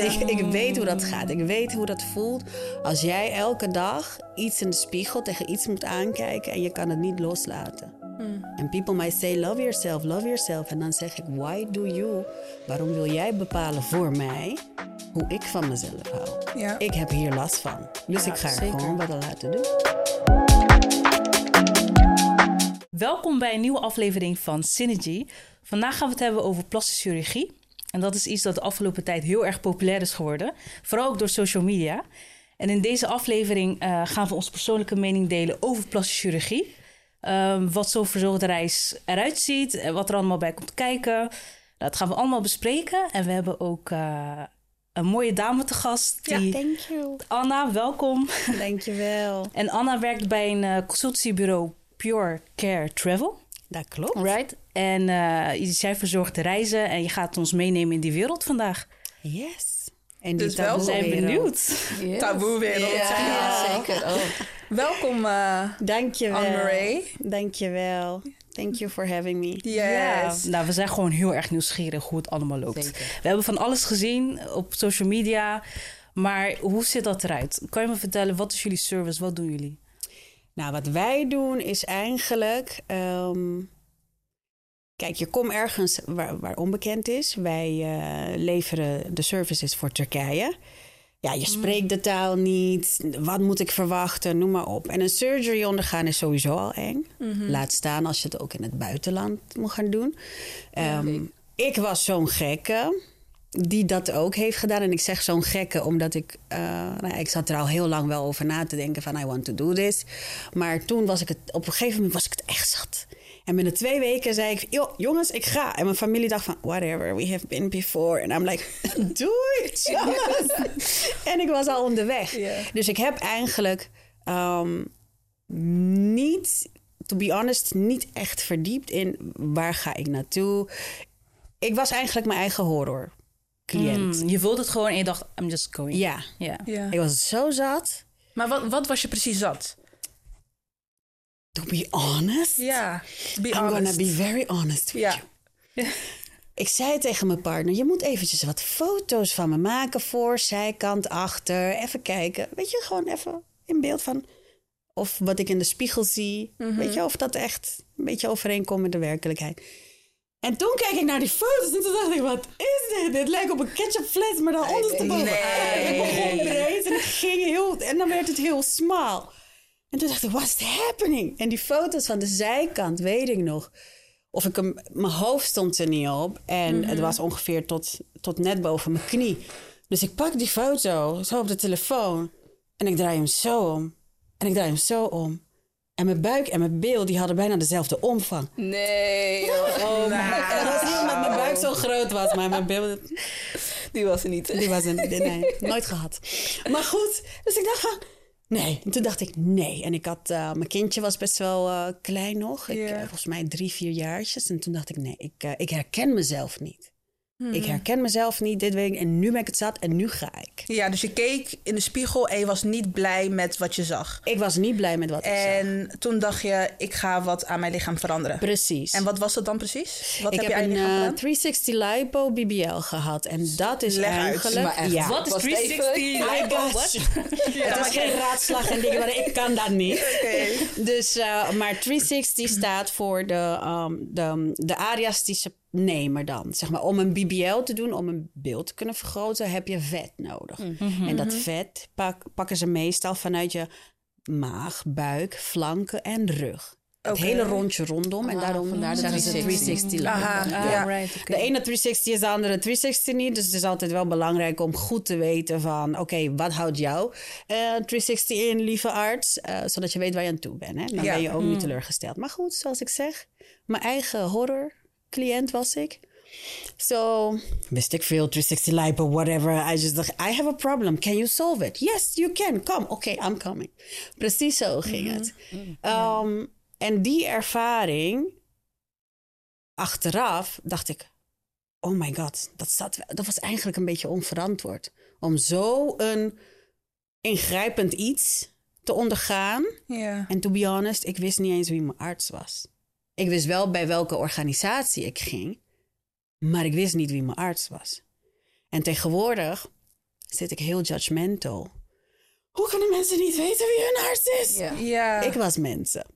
Ik, ik weet hoe dat gaat. Ik weet hoe dat voelt als jij elke dag iets in de spiegel tegen iets moet aankijken en je kan het niet loslaten. En people might say, love yourself, love yourself. En dan zeg ik, why do you? Waarom wil jij bepalen voor mij hoe ik van mezelf hou? Ja. Ik heb hier last van. Dus Ja, ik ga er zeker. gewoon wat aan laten doen. Welkom bij een nieuwe aflevering van Synergy. Vandaag gaan we het hebben over plastische chirurgie. En dat is iets dat de afgelopen tijd heel erg populair is geworden. Vooral ook door social media. En in deze aflevering eh, gaan we onze persoonlijke mening delen over plastische chirurgie. Ehm, wat zo'n verzorgde reis eruit ziet en wat er allemaal bij komt kijken. Nou, dat gaan we allemaal bespreken. En we hebben ook eh, een mooie dame te gast. Die... Thank you. Anna, welkom. Dankjewel. En Anna werkt bij een eh, consultancybureau Pure Care Travel. Dat klopt. Right. En eh, zij verzorgt de reizen en je gaat ons meenemen in die wereld vandaag. Yes. En Dus taboe welkom. We zijn wereld. benieuwd. Taboewereld. Ja, zeker. Oh. Welkom, eh Dankjewel. Anne-Marie. Dankjewel. Thank you for having me. Yes. Ja, nou, we zijn gewoon heel erg nieuwsgierig hoe het allemaal loopt. Zeker. We hebben van alles gezien op social media. Maar hoe ziet dat eruit? Kan je me vertellen, wat is jullie service? Wat doen jullie? Nou, wat wij doen is eigenlijk. ehm, kijk, je komt ergens waar, waar onbekend is. Wij eh, leveren de services voor Turkije. Ja, je spreekt de taal niet. Wat moet ik verwachten? Noem maar op. En een surgery ondergaan is sowieso al eng. Laat staan als je het ook in het buitenland moet gaan doen. Ehm, ik was zo'n gekke die dat ook heeft gedaan. En ik zeg zo'n gekke omdat ik... eh, nou ik zat er al heel lang wel over na te denken van... I want to do this. Maar toen was ik het... Op een gegeven moment was ik het echt zat. En binnen twee weken zei ik... "Joh, jongens, ik ga. En mijn familie dacht van... Whatever, we have been before. En I'm like... Doei, jongens. en ik was al onderweg. Dus ik heb eigenlijk... ehm, niet... To be honest, niet echt verdiept in waar ga ik naartoe. Ik was eigenlijk mijn eigen horror cliënt. Hmm, je voelt het gewoon en je dacht, I'm just going. Ja, Ja. Ja. ik was zo zat. Maar wat, wat was je precies zat? To be honest, Ja, be I'm honest. gonna be very honest with Ja. you. Ik zei tegen mijn partner, je moet eventjes wat foto's van me maken voor, zijkant, achter. Even kijken, weet je, gewoon even in beeld van... Of wat ik in de spiegel zie, weet je, of dat echt een beetje overeenkomt met de werkelijkheid. En toen keek ik naar die foto's en toen dacht ik, wat is dit? Dit lijkt op een ketchupfles, maar dan ondersteboven. Nee. Ik begon breed en het ging heel... En dan werd het heel smal. En toen dacht ik, what's happening? En die foto's van de zijkant, weet ik nog. Of ik hem, mijn hoofd stond er niet op. En het was ongeveer tot, tot net boven mijn knie. Dus ik pak die foto zo op de telefoon. En ik draai hem zo om. En ik draai hem zo om. En mijn buik en mijn bil, die hadden bijna dezelfde omvang. Nee. Oh, En dat was niet omdat mijn buik zo groot was, maar mijn bil... Die was er niet. Die was een... Nee, nooit gehad. Maar goed, dus ik dacht van... Nee, en toen dacht ik nee. En ik had... eh, mijn kindje was best wel eh, klein nog. Ik, eh, volgens mij drie, vier jaartjes. En toen dacht ik nee, ik, ik herken mezelf niet. Ik herken mezelf niet, dit weet ik. En nu ben ik het zat en nu ga ik. Ja, dus je keek in de spiegel en je was niet blij met wat je zag. Ik was niet blij met wat ik zag. En toen dacht je, ik ga wat aan mijn lichaam veranderen. Precies. En wat was dat dan precies? Wat ik heb heb, je aan je een lichaam eh, gedaan? 360 lipo BBL gehad. En dat is Leg eigenlijk... Maar echt, ja. Wat is Was het 360? I got What? you. het is geen raadslag en dingen, maar ik kan dat niet. Dus, eh, maar 360 staat voor de, um, de, de areas ze nemen dan. Zeg maar, om een BBL te doen, om een beeld te kunnen vergroten, heb je vet nodig. En dat vet pak, pakken ze meestal vanuit je maag, buik, flanken en rug. Het hele rondje rondom. en Ah, daarom vandaar de zeggen ze 360. 360 lipo. Aha, ja. right. De ene 360 is de andere 360 niet. Dus het is altijd wel belangrijk om goed te weten van... oké, wat houdt jou eh 360 in, lieve arts? Eh, zodat je weet waar je aan toe bent. Hè? Dan Ja. ben je ook niet teleurgesteld. Maar goed, zoals ik zeg, mijn eigen horror-cliënt was ik. So, wist ik veel, 360 lipo, whatever. I just dacht, I have a problem. Can you solve it? Yes, you can. Come. Oké, I'm coming. Precies zo ging het. Um, En die ervaring, achteraf, dacht ik... Oh my god, dat, zat, dat was eigenlijk een beetje onverantwoord. Om zo een ingrijpend iets te ondergaan. En to be honest, ik wist niet eens wie mijn arts was. Ik wist wel bij welke organisatie ik ging, maar ik wist niet wie mijn arts was. En tegenwoordig zit ik heel judgmental. Hoe kunnen mensen niet weten wie hun arts is? Ja. Ja. Ik was mensen.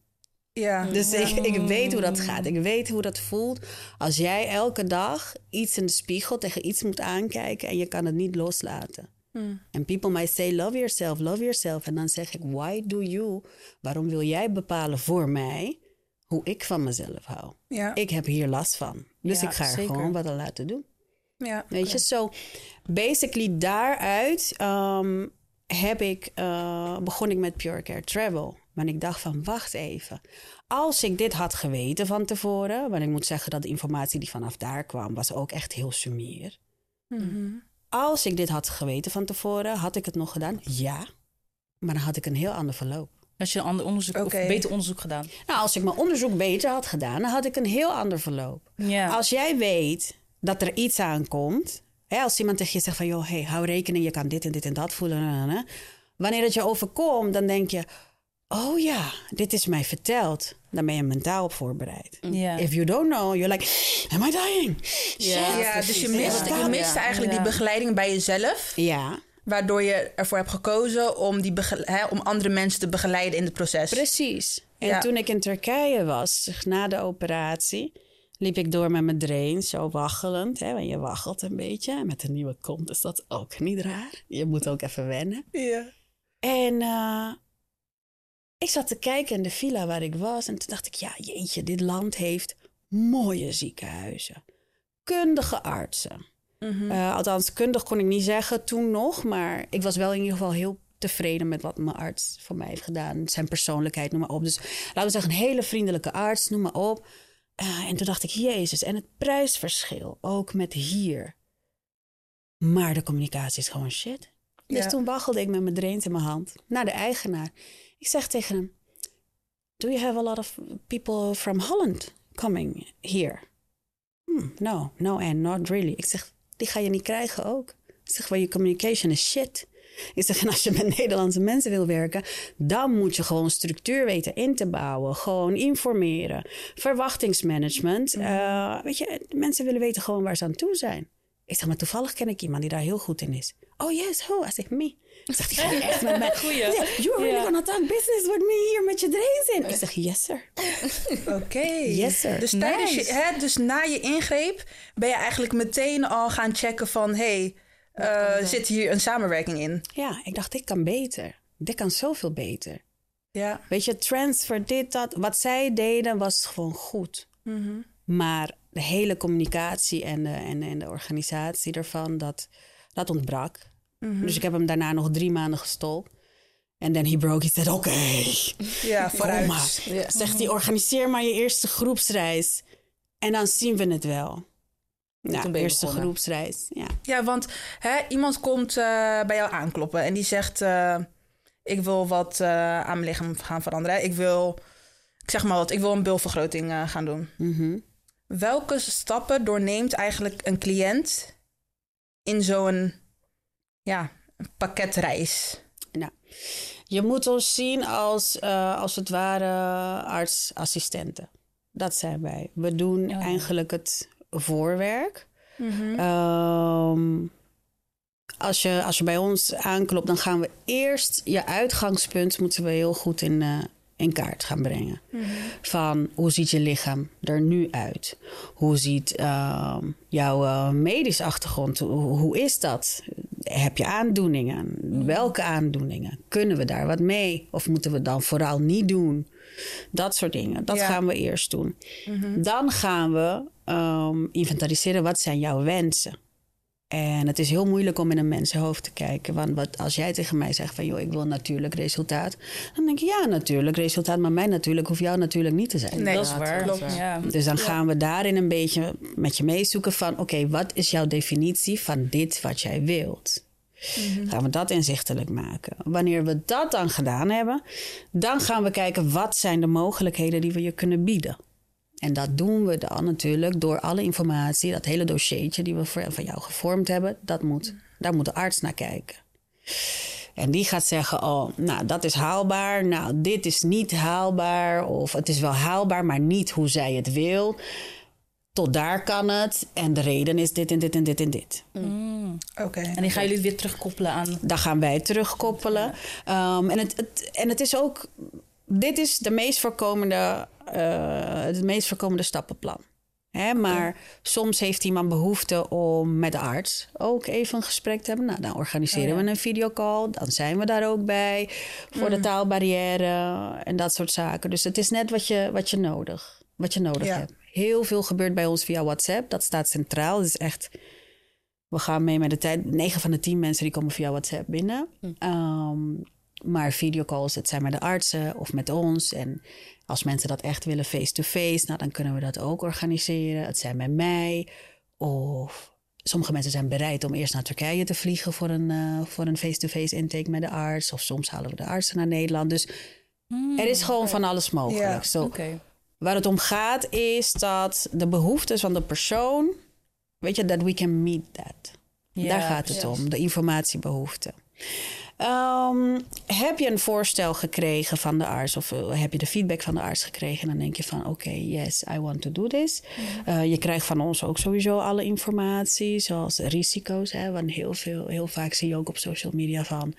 ja. Dus ik, ik weet hoe dat gaat. Ik weet hoe dat voelt als jij elke dag iets in de spiegel tegen iets moet aankijken en je kan het niet loslaten. En people might say, love yourself, love yourself. En dan zeg ik, why do you? Waarom wil jij bepalen voor mij hoe ik van mezelf hou? Ja. Ik heb hier last van. Dus Ja, ik ga er zeker. gewoon wat aan laten doen. ja. Weet je, zo basically daaruit ehm, heb ik, eh, begon ik met Pure Care Travel. Maar ik dacht van, wacht even. Als ik dit had geweten van tevoren... want ik moet zeggen dat de informatie die vanaf daar kwam... was ook echt heel sumier. Als ik dit had geweten van tevoren, had ik het nog gedaan? Ja. Maar dan had ik een heel ander verloop. Als je een ander onderzoek of beter onderzoek gedaan. Nou, als ik mijn onderzoek beter had gedaan, dan had ik een heel ander verloop. Ja. Als jij weet dat er iets aankomt, hè, als iemand tegen je zegt van, joh, hey, hou rekening, je kan dit en dit en dat voelen. hè, hè. Wanneer het je overkomt, dan denk je, oh ja, dit is mij verteld. Dan ben je mentaal op voorbereid. Ja. If you don't know, you're like, am I dying? Ja. Ja, dus je mist, Ja. je mist eigenlijk Ja. die begeleiding bij jezelf. Ja, Waardoor je ervoor hebt gekozen om, die hè, om andere mensen te begeleiden in het proces. Precies. En Ja. toen ik in Turkije was, na de operatie, liep ik door met mijn drain, zo waggelend. Hè, want je waggelt een beetje. En met een nieuwe kont is dat ook niet raar. Je moet ook even wennen. Ja. En eh, ik zat te kijken in de villa waar ik was. En toen dacht ik, ja, jeetje, dit land heeft mooie ziekenhuizen. Kundige artsen. Eh, althans, kundig kon ik niet zeggen toen nog. Maar ik was wel in ieder geval heel tevreden met wat mijn arts voor mij heeft gedaan. Zijn persoonlijkheid, noem maar op. Dus laten we zeggen, een hele vriendelijke arts, noem maar op. Eh, en toen dacht ik, jezus, en het prijsverschil, ook met hier. Maar de communicatie is gewoon shit. Dus Ja. toen waggelde ik met mijn drains in mijn hand naar de eigenaar. Ik zeg tegen hem, do you have a lot of people from Holland coming here? Hmm, no, no and not really. Ik zeg, die ga je niet krijgen ook. Ik zeg, well, je communication is shit. Ik zeg, en als je met Nederlandse mensen wil werken, dan moet je gewoon structuur weten in te bouwen. Gewoon informeren. Verwachtingsmanagement. Eh, weet je, mensen willen weten gewoon waar ze aan toe zijn. Ik zeg, maar toevallig ken ik iemand die daar heel goed in is. Oh yes, who? Hij zegt, me. Ik zeg, echt met mij. Goeie. You're really gonna talk business with me hier met je drains in. Ik zeg, yes sir. Oké. Yes, sir. Dus, tijdens je, hè, dus na je ingreep ben je eigenlijk meteen al gaan checken van... hé, hey, zit hier een samenwerking in? Ja, ik dacht, dit kan beter. Dit kan zoveel beter. Ja. Weet je, transfer, dit, dat. Wat zij deden was gewoon goed. Maar de hele communicatie en de, en, en de organisatie ervan, dat, dat ontbrak. Dus ik heb hem daarna nog drie maanden gestold. En then he broke. He said, oké, Ja, kom vooruit. Ja. Zegt hij, organiseer maar je eerste groepsreis. En dan zien we het wel. Nou, je eerste begonnen. groepsreis, ja. Ja, want hè, iemand komt eh, bij jou aankloppen en die zegt... eh, ik wil wat eh, aan mijn lichaam gaan veranderen. Ik wil, ik zeg maar wat, ik wil een bulvergroting eh, gaan doen. Mhm. Welke stappen doorneemt eigenlijk een cliënt in zo'n ja, pakketreis? Nou, je moet ons zien als, eh, als het ware artsassistenten. Dat zijn wij. We doen ja. eigenlijk het voorwerk. Ehm, als, je, als je bij ons aanklopt, dan gaan we eerst je uitgangspunt moeten we heel goed in, eh, in kaart gaan brengen. Van hoe ziet je lichaam er nu uit? Hoe ziet ehm, jouw eh, medische achtergrond? Hoe, hoe is dat? Heb je aandoeningen? Welke aandoeningen? Kunnen we daar wat mee? Of moeten we dan vooral niet doen? Dat soort dingen. Dat Ja. gaan we eerst doen. Dan gaan we ehm, inventariseren wat zijn jouw wensen. En het is heel moeilijk om in een mensenhoofd te kijken. Want wat, als jij tegen mij zegt van... joh, ik wil natuurlijk resultaat. Dan denk ik, ja, natuurlijk resultaat. Maar mijn natuurlijk hoeft jou natuurlijk niet te zijn. Nee, dat is waar. klopt. Ja. Dus dan gaan we daarin een beetje met je meezoeken van... oké, wat is jouw definitie van dit wat jij wilt? Gaan we dat inzichtelijk maken. Wanneer we dat dan gedaan hebben... dan gaan we kijken wat zijn de mogelijkheden die we je kunnen bieden. En dat doen we dan natuurlijk door alle informatie... dat hele dossiertje die we voor, van jou gevormd hebben... Dat moet, daar moet de arts naar kijken. En die gaat zeggen, oh, nou, dat is haalbaar. Nou, dit is niet haalbaar. Of het is wel haalbaar, maar niet hoe zij het wil. tot daar kan het. En de reden is dit en dit en dit en dit. Oké. En die gaan jullie weer terugkoppelen aan... Daar gaan wij terugkoppelen. Ehm, en, het, het, en het is ook... Dit is de meest voorkomende, eh, het meest voorkomende stappenplan. Hè, maar soms heeft iemand behoefte om met de arts ook even een gesprek te hebben. Nou, dan organiseren we een videocall. Dan zijn we daar ook bij voor de taalbarrière en dat soort zaken. Dus het is net wat je, wat je nodig, wat je nodig hebt. Heel veel gebeurt bij ons via WhatsApp. Dat staat centraal. Het is echt... We gaan mee met de tijd. 9 van de 10 mensen die komen via WhatsApp binnen. Ehm, maar videocalls, het zijn met de artsen of met ons. En als mensen dat echt willen face-to-face, nou, dan kunnen we dat ook organiseren. Het zijn met mij. Of sommige mensen zijn bereid om eerst naar Turkije te vliegen voor een, eh, voor een face-to-face intake met de arts. Of soms halen we de artsen naar Nederland. Dus er is gewoon van alles mogelijk. Zo. Waar het om gaat is dat de behoeftes van de persoon, weet je, dat we can meet that. Daar gaat het om, de informatiebehoefte. Ehm, heb je een voorstel gekregen van de arts of eh, heb je de feedback van de arts gekregen? Dan denk je van oké, yes, I want to do this. Eh, je krijgt van ons ook sowieso alle informatie, zoals risico's. Hè, want heel, veel, heel vaak zie je ook op social media van...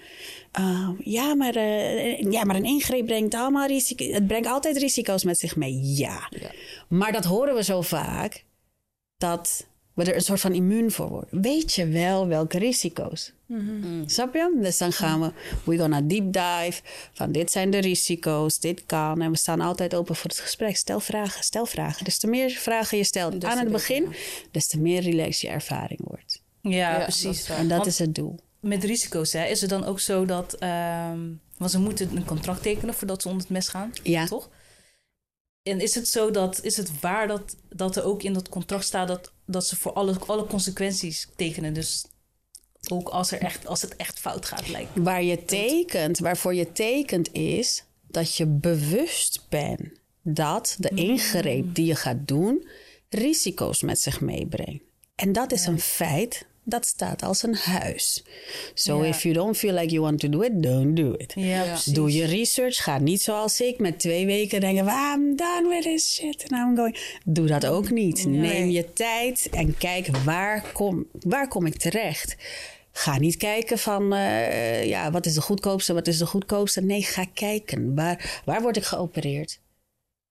ehm, ja, maar, eh, ja, maar een ingreep brengt allemaal risico's. Het brengt altijd risico's met zich mee, ja. Maar dat horen we zo vaak dat we er een soort van immuun voor worden. Weet je wel welke risico's? Snap je? Dus dan gaan we, we gonna deep dive van dit zijn de risico's, dit kan. En we staan altijd open voor het gesprek. Stel vragen, stel vragen. Dus te meer vragen je stelt aan het begin, des te meer relaxed je ervaring wordt. Ja, Ja, precies. En dat Want is het doel. Met risico's, hè, is het dan ook zo dat... ehm, want ze moeten een contract tekenen voordat ze onder het mes gaan, Ja. toch? En is het zo dat, is het waar dat, dat er ook in dat contract staat dat, dat ze voor alle, alle consequenties tekenen? Dus ook als, er echt, als het echt fout gaat, lijkt. Waar je tekent, waarvoor je tekent is dat je bewust bent dat de ingreep die je gaat doen risico's met zich meebrengt. En dat is een feit dat staat als een huis. So Ja. if you don't feel like you want to do it, don't do it. Ja. Doe je research. Ga niet zoals ik met twee weken denken... "Well, I'm done with this shit and I'm going... Doe dat ook niet. Neem je tijd en kijk waar kom, waar kom ik terecht. Ga niet kijken van... eh, ja, wat is de goedkoopste, wat is de goedkoopste. Nee, ga kijken. Waar, waar word ik geopereerd?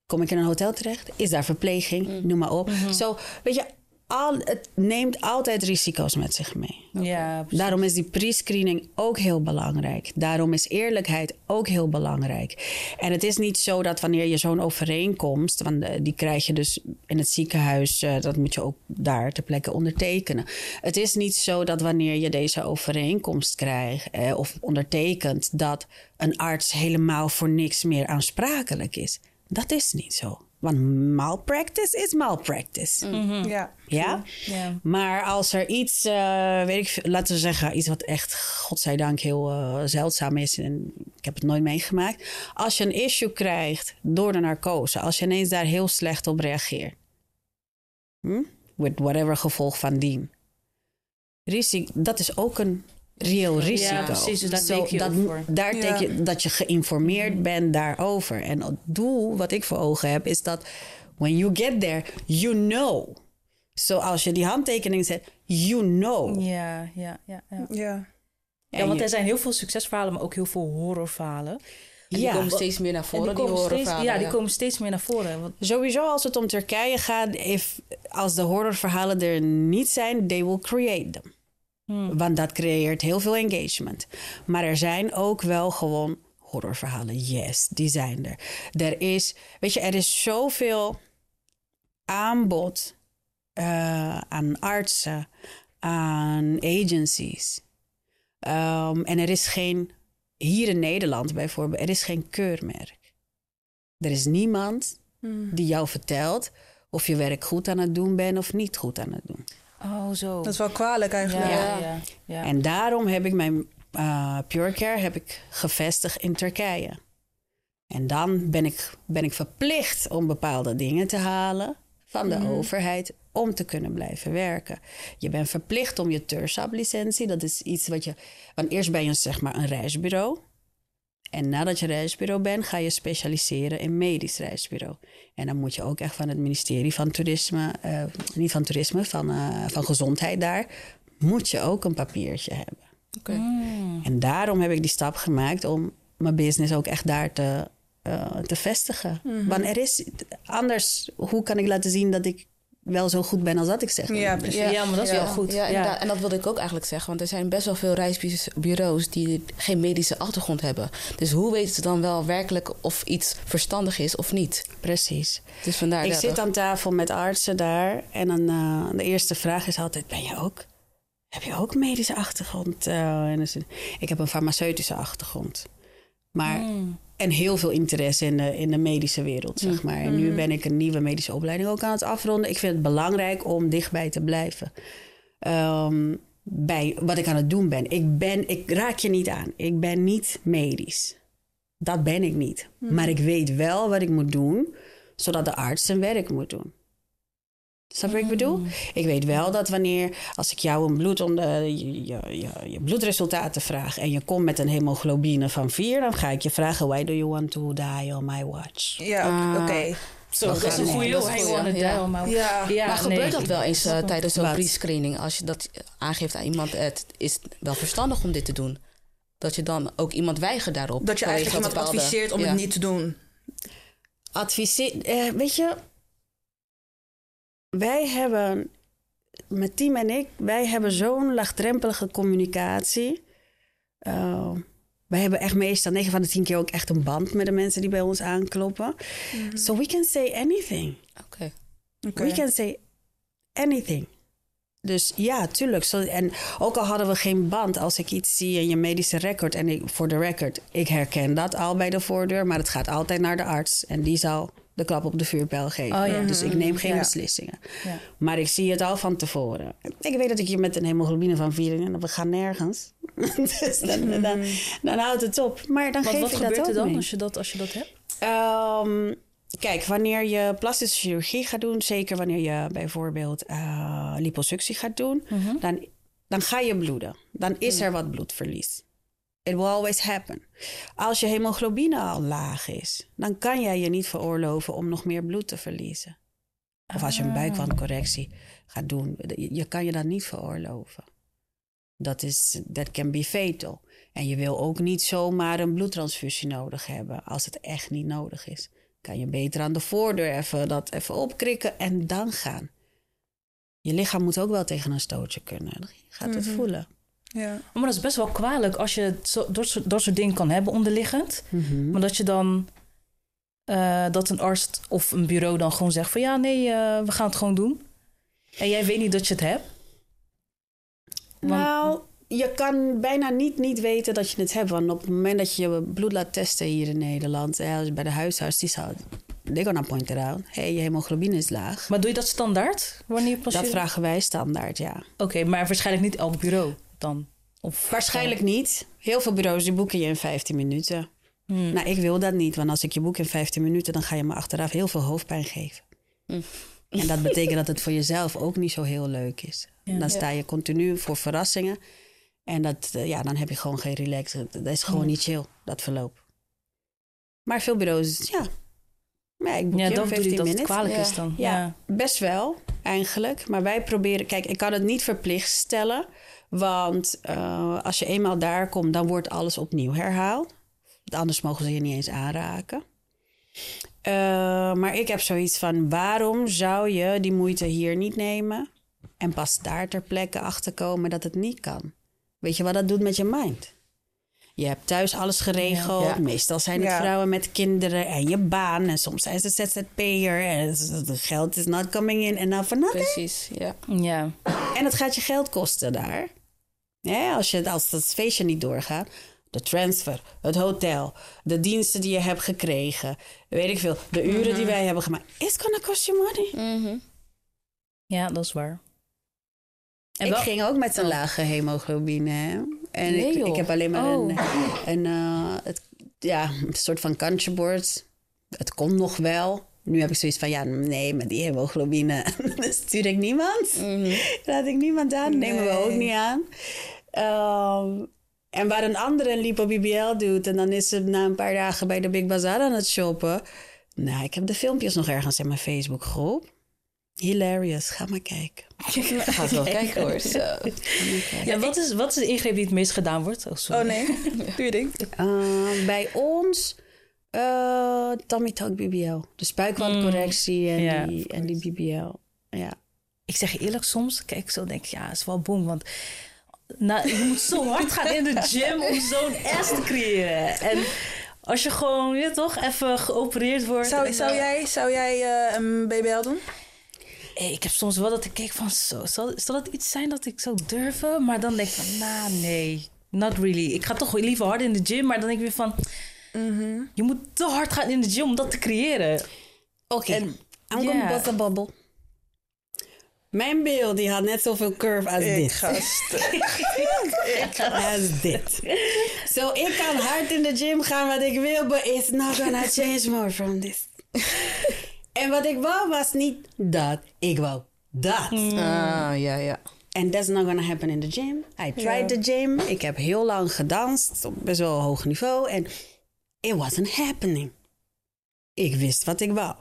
Kom ik in een hotel terecht? Is daar verpleging? Noem maar op. Zo, weet je... Al, het neemt altijd risico's met zich mee. Ja, precies. Daarom is die pre-screening ook heel belangrijk. Daarom is eerlijkheid ook heel belangrijk. En het is niet zo dat wanneer je zo'n overeenkomst, want eh, die krijg je dus in het ziekenhuis, eh, dat moet je ook daar ter plekke ondertekenen. Het is niet zo dat wanneer je deze overeenkomst krijgt eh, of ondertekent, dat een arts helemaal voor niks meer aansprakelijk is. Dat is niet zo. Want malpractice is malpractice. Ja. Ja? Ja. Maar als er iets, eh, weet ik, laten we zeggen, iets wat echt, godzijdank, heel eh, zeldzaam is. En ik heb het nooit meegemaakt. Als je een issue krijgt door de narcose, als je ineens daar heel slecht op reageert. Hm? With whatever gevolg van dien. Risico, dat is ook een reëel risico. precies, dus daar Zo, teken je dat, voor. Daar Ja. teken je dat je geïnformeerd bent daarover. En het doel wat ik voor ogen heb, is dat when you get there, you know. Zo als je die handtekening zet, you know. Ja, ja, ja. ja. Ja. Ja, want er zijn heel veel succesverhalen, maar ook heel veel horrorverhalen. En die komen steeds meer naar En voren, die die, komen steeds, horrorverhalen. ja, die komen steeds meer naar voren. Want, Sowieso als het om Turkije gaat, if, als de horrorverhalen er niet zijn, they will create them. Want dat creëert heel veel engagement. Maar er zijn ook wel gewoon horrorverhalen. Yes, die zijn er. Er is, weet je, er is zoveel aanbod eh, aan artsen, aan agencies. Ehm, en er is geen, hier in Nederland bijvoorbeeld, er is geen keurmerk. Er is niemand die jou vertelt of je werk goed aan het doen bent of niet goed aan het doen. Oh, zo. Dat is wel kwalijk eigenlijk. ja, ja, ja. En daarom heb ik mijn eh PureCare heb ik gevestigd in Turkije. En dan ben ik, ben ik verplicht om bepaalde dingen te halen van de overheid om te kunnen blijven werken. Je bent verplicht om je TURSAP-licentie, dat is iets wat je... Want eerst ben je zeg maar een reisbureau. En nadat je reisbureau bent, ga je specialiseren in medisch reisbureau. En dan moet je ook echt van het ministerie van Toerisme, eh, niet van Toerisme, van, eh, van Gezondheid daar, moet je ook een papiertje hebben. Oké. Mm. En daarom heb ik die stap gemaakt om mijn business ook echt daar te, eh, te vestigen. Want er is anders, hoe kan ik laten zien dat ik wel zo goed ben als dat ik zeg? Ja, precies. Ja, maar dat is wel goed. Ja. En dat wilde ik ook eigenlijk zeggen. Want er zijn best wel veel reisbureaus die geen medische achtergrond hebben. Dus hoe weten ze dan wel werkelijk of iets verstandig is of niet? Precies. Dus vandaar Ik dat zit aan tafel met artsen daar en dan, eh, de eerste vraag is altijd: ben je ook? Heb je ook medische achtergrond? Eh, en het- ik heb een farmaceutische achtergrond. Maar, Mm. En heel veel interesse in de, in de medische wereld, zeg maar. En nu ben ik een nieuwe medische opleiding ook aan het afronden. Ik vind het belangrijk om dichtbij te blijven. Ehm, bij wat ik aan het doen ben. Ik, ben. ik raak je niet aan. Ik ben niet medisch. Dat ben ik niet. Maar ik weet wel wat ik moet doen, zodat de arts zijn werk moet doen. Snap je wat ik bedoel? Ik weet wel dat wanneer, als ik jou een bloed onder, je, je, je, je bloedresultaten vraag en je komt met een hemoglobine van 4, dan ga ik je vragen: Why do you want to die on my watch? Ja, oké. oké. Zo, Dat is een het ja. maar. Ja. Ja, maar gebeurt nee. dat wel eens eh, tijdens zo'n pre-screening? Als je dat aangeeft aan iemand, het is wel verstandig om dit te doen. Dat je dan ook iemand weigert daarop. Dat je eigenlijk iemand bepaalde- adviseert om Ja. het niet te doen. Adviseer, eh, weet je, wij hebben, mijn team en ik, wij hebben zo'n laagdrempelige communicatie. Eh, wij hebben echt meestal 9 van de 10 keer ook echt een band met de mensen die bij ons aankloppen. So we can say anything. Oké. We can say anything. Dus ja, tuurlijk. En ook al hadden we geen band, als ik iets zie in je medische record en ik, voor de record, ik herken dat al bij de voordeur, maar het gaat altijd naar de arts en die zal de klap op de vuurpijl geven. Oh ja. Dus ik neem geen Ja. beslissingen. Ja. Maar ik zie het al van tevoren. Ik weet dat ik hier met een hemoglobine van 4 en we gaan nergens. dus dan, dan, dan, houdt het op. Maar dan Wat, geef wat ik gebeurt dat er ook dan mee. als je dat, als je dat hebt? Ehm, kijk, wanneer je plastische chirurgie gaat doen, zeker wanneer je bijvoorbeeld eh, liposuctie gaat doen, dan, dan ga je bloeden. Dan is er wat bloedverlies. It will always happen. Als je hemoglobine al laag is, dan kan jij je niet veroorloven om nog meer bloed te verliezen. Of als je een buikwandcorrectie gaat doen, je, kan je dat niet veroorloven. Dat is, that can be fatal. En je wil ook niet zomaar een bloedtransfusie nodig hebben als het echt niet nodig is. Kan je beter aan de voordeur even dat even opkrikken en dan gaan. Je lichaam moet ook wel tegen een stootje kunnen. Je gaat het voelen. Ja. Maar dat is best wel kwalijk als je zo, dat, soort, dat soort dingen kan hebben onderliggend. Maar dat je dan... eh, dat een arts of een bureau dan gewoon zegt van... ja, nee, eh, we gaan het gewoon doen. En jij weet niet dat je het hebt. Want- Nou, je kan bijna niet, niet weten dat je het hebt. Want op het moment dat je je bloed laat testen hier in Nederland... hè, als bij de huisarts, die zou... They're gonna point it out. hey, je hemoglobine is laag. Maar doe je dat standaard? Wanneer pas Dat je- vragen wij standaard, ja. Oké, maar waarschijnlijk niet elk bureau dan? Of Waarschijnlijk niet. Heel veel bureaus die boeken je in 15 minuten. Hmm. Nou, ik wil dat niet. Want als ik je boek in 15 minuten... dan ga je me achteraf heel veel hoofdpijn geven. Hm. En dat betekent dat het voor jezelf ook niet zo heel leuk is. Dan sta je continu voor verrassingen. En dat, eh, ja, dan heb je gewoon geen relax. Dat is gewoon niet chill, dat verloop. Maar veel bureaus, ja. Ja, ik boek Ja, je dan bedoel 15 je dat het minuten. kwalijk Ja. is dan. Ja. best wel, eigenlijk. Maar wij proberen... Kijk, ik kan het niet verplicht stellen. Want eh, als je eenmaal daar komt, dan wordt alles opnieuw herhaald. Anders mogen ze je niet eens aanraken. Eh, maar ik heb zoiets van... waarom zou je die moeite hier niet nemen... en pas daar ter plekke achterkomen dat het niet kan? Weet je wat dat doet met je mind? Je hebt thuis alles geregeld. Ja. Meestal zijn het Ja. vrouwen met kinderen en je baan. En soms zijn ze ZZP'er. En het het geld is not coming in. En dan van nothing. Precies, ja. ja. En het gaat je geld kosten daar. Ja, als, je, als dat feestje niet doorgaat. De transfer, het hotel, de diensten die je hebt gekregen. Weet ik veel. De uren die wij hebben gemaakt. It's gonna cost you money. Mhm. ja, dat is waar. En ik wel- ging ook met een lage hemoglobine. Hè? En Nee, ik, ik heb alleen maar Oh. een, een, eh, het, ja, een soort van kantjebord. Het kon nog wel. Nu heb ik zoiets van, ja, nee, met die hemoglobine stuur ik niemand. Mhm. Laat ik niemand aan, nemen we Nee. ook niet aan. Ehm, En waar een andere een lipo BBL doet en dan is ze na een paar dagen bij de Big Bazaar aan het shoppen. Nou, ik heb de filmpjes nog ergens in mijn Facebookgroep. Hilarious, ga maar kijken. Ga het wel kijken hoor. Zo. Ja, wat, is, wat is de ingreep die het meest gedaan wordt? Oh. Oh nee, doe je ding. Uh, bij ons uh, tummy tuck BBL. De spuikwandcorrectie en, ja. die, en die BBL. Ja. Ik zeg je eerlijk, soms kijk ik zo denk ik, ja, is wel boem. Want nou, je moet zo hard gaan in de gym om zo'n ass te creëren. En als je gewoon, je toch, even geopereerd wordt. Zou, zou uh, jij, zou jij uh, een BBL doen? Hey, ik heb soms wel dat ik kijk van, zo, zal, zal dat iets zijn dat ik zou durven? Maar dan denk ik van, nou nee, not really. Ik ga toch liever hard in de gym, maar dan denk ik weer van... Mm-hmm. Je moet te hard gaan in de gym om dat te creëren. Oké, okay. I'm ja. gonna bust a bubble. Mijn beeld die had net zoveel curve als ik dit. Ga als dit. Zo, so, ik kan hard in de gym gaan wat ik wil, but it's not gonna change more from this. en wat ik wou was niet dat, ik wou dat. Mm. Ah, ja, ja. And that's not gonna happen in the gym. I tried yeah. the gym. Ik heb heel lang gedanst op best wel hoog niveau. En it wasn't happening. Ik wist wat ik wou.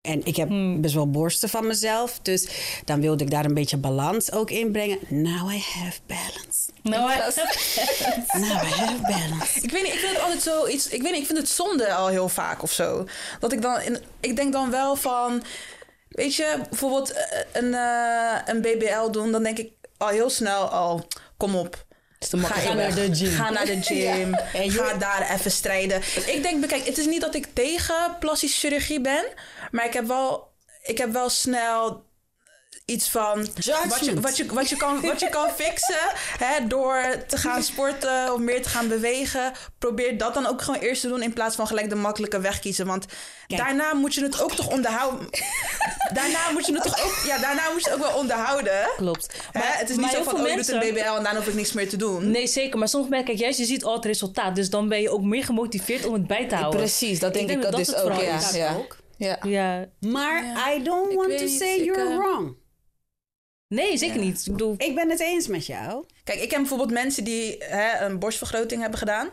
En ik heb hmm. best wel borsten van mezelf. Dus dan wilde ik daar een beetje balans ook in brengen. Now I have balance. Now I have balance. Now I have balance. Ik weet niet, ik vind het altijd zo iets... Ik weet niet, ik vind het zonde al heel vaak of zo. Dat ik dan... In, ik denk dan wel van... Weet je, bijvoorbeeld een, uh, een BBL doen. Dan denk ik al heel snel al... Kom op. Ga, ga naar de gym. Ga naar de gym. ja. Ga daar even strijden. Ik denk, kijk, het is niet dat ik tegen plastische chirurgie ben. Maar ik heb wel, ik heb wel snel iets van wat je, wat, je, wat, je kan, wat je kan fixen hè, door te gaan sporten of meer te gaan bewegen. Probeer dat dan ook gewoon eerst te doen in plaats van gelijk de makkelijke weg kiezen. Want Kijk. daarna moet je het ook toch onderhouden. daarna moet je het toch ook, ja, daarna moet je het ook wel onderhouden. Klopt. Maar, hè, het is niet zo van, oh, je mensen... doet een BBL en daarna hoef ik niks meer te doen. Nee, zeker. Maar soms merk ik, juist, je ziet al het resultaat. Dus dan ben je ook meer gemotiveerd om het bij te houden. Precies, dat denk ik, denk ik dat dus ook. Ja. Ja. ook. Ja. ja. Maar ja. I don't want to say you're uh... wrong. Nee, zeker ja. niet. Ik, bedoel... ik ben het eens met jou. Kijk, ik heb bijvoorbeeld mensen die hè, een borstvergroting hebben gedaan.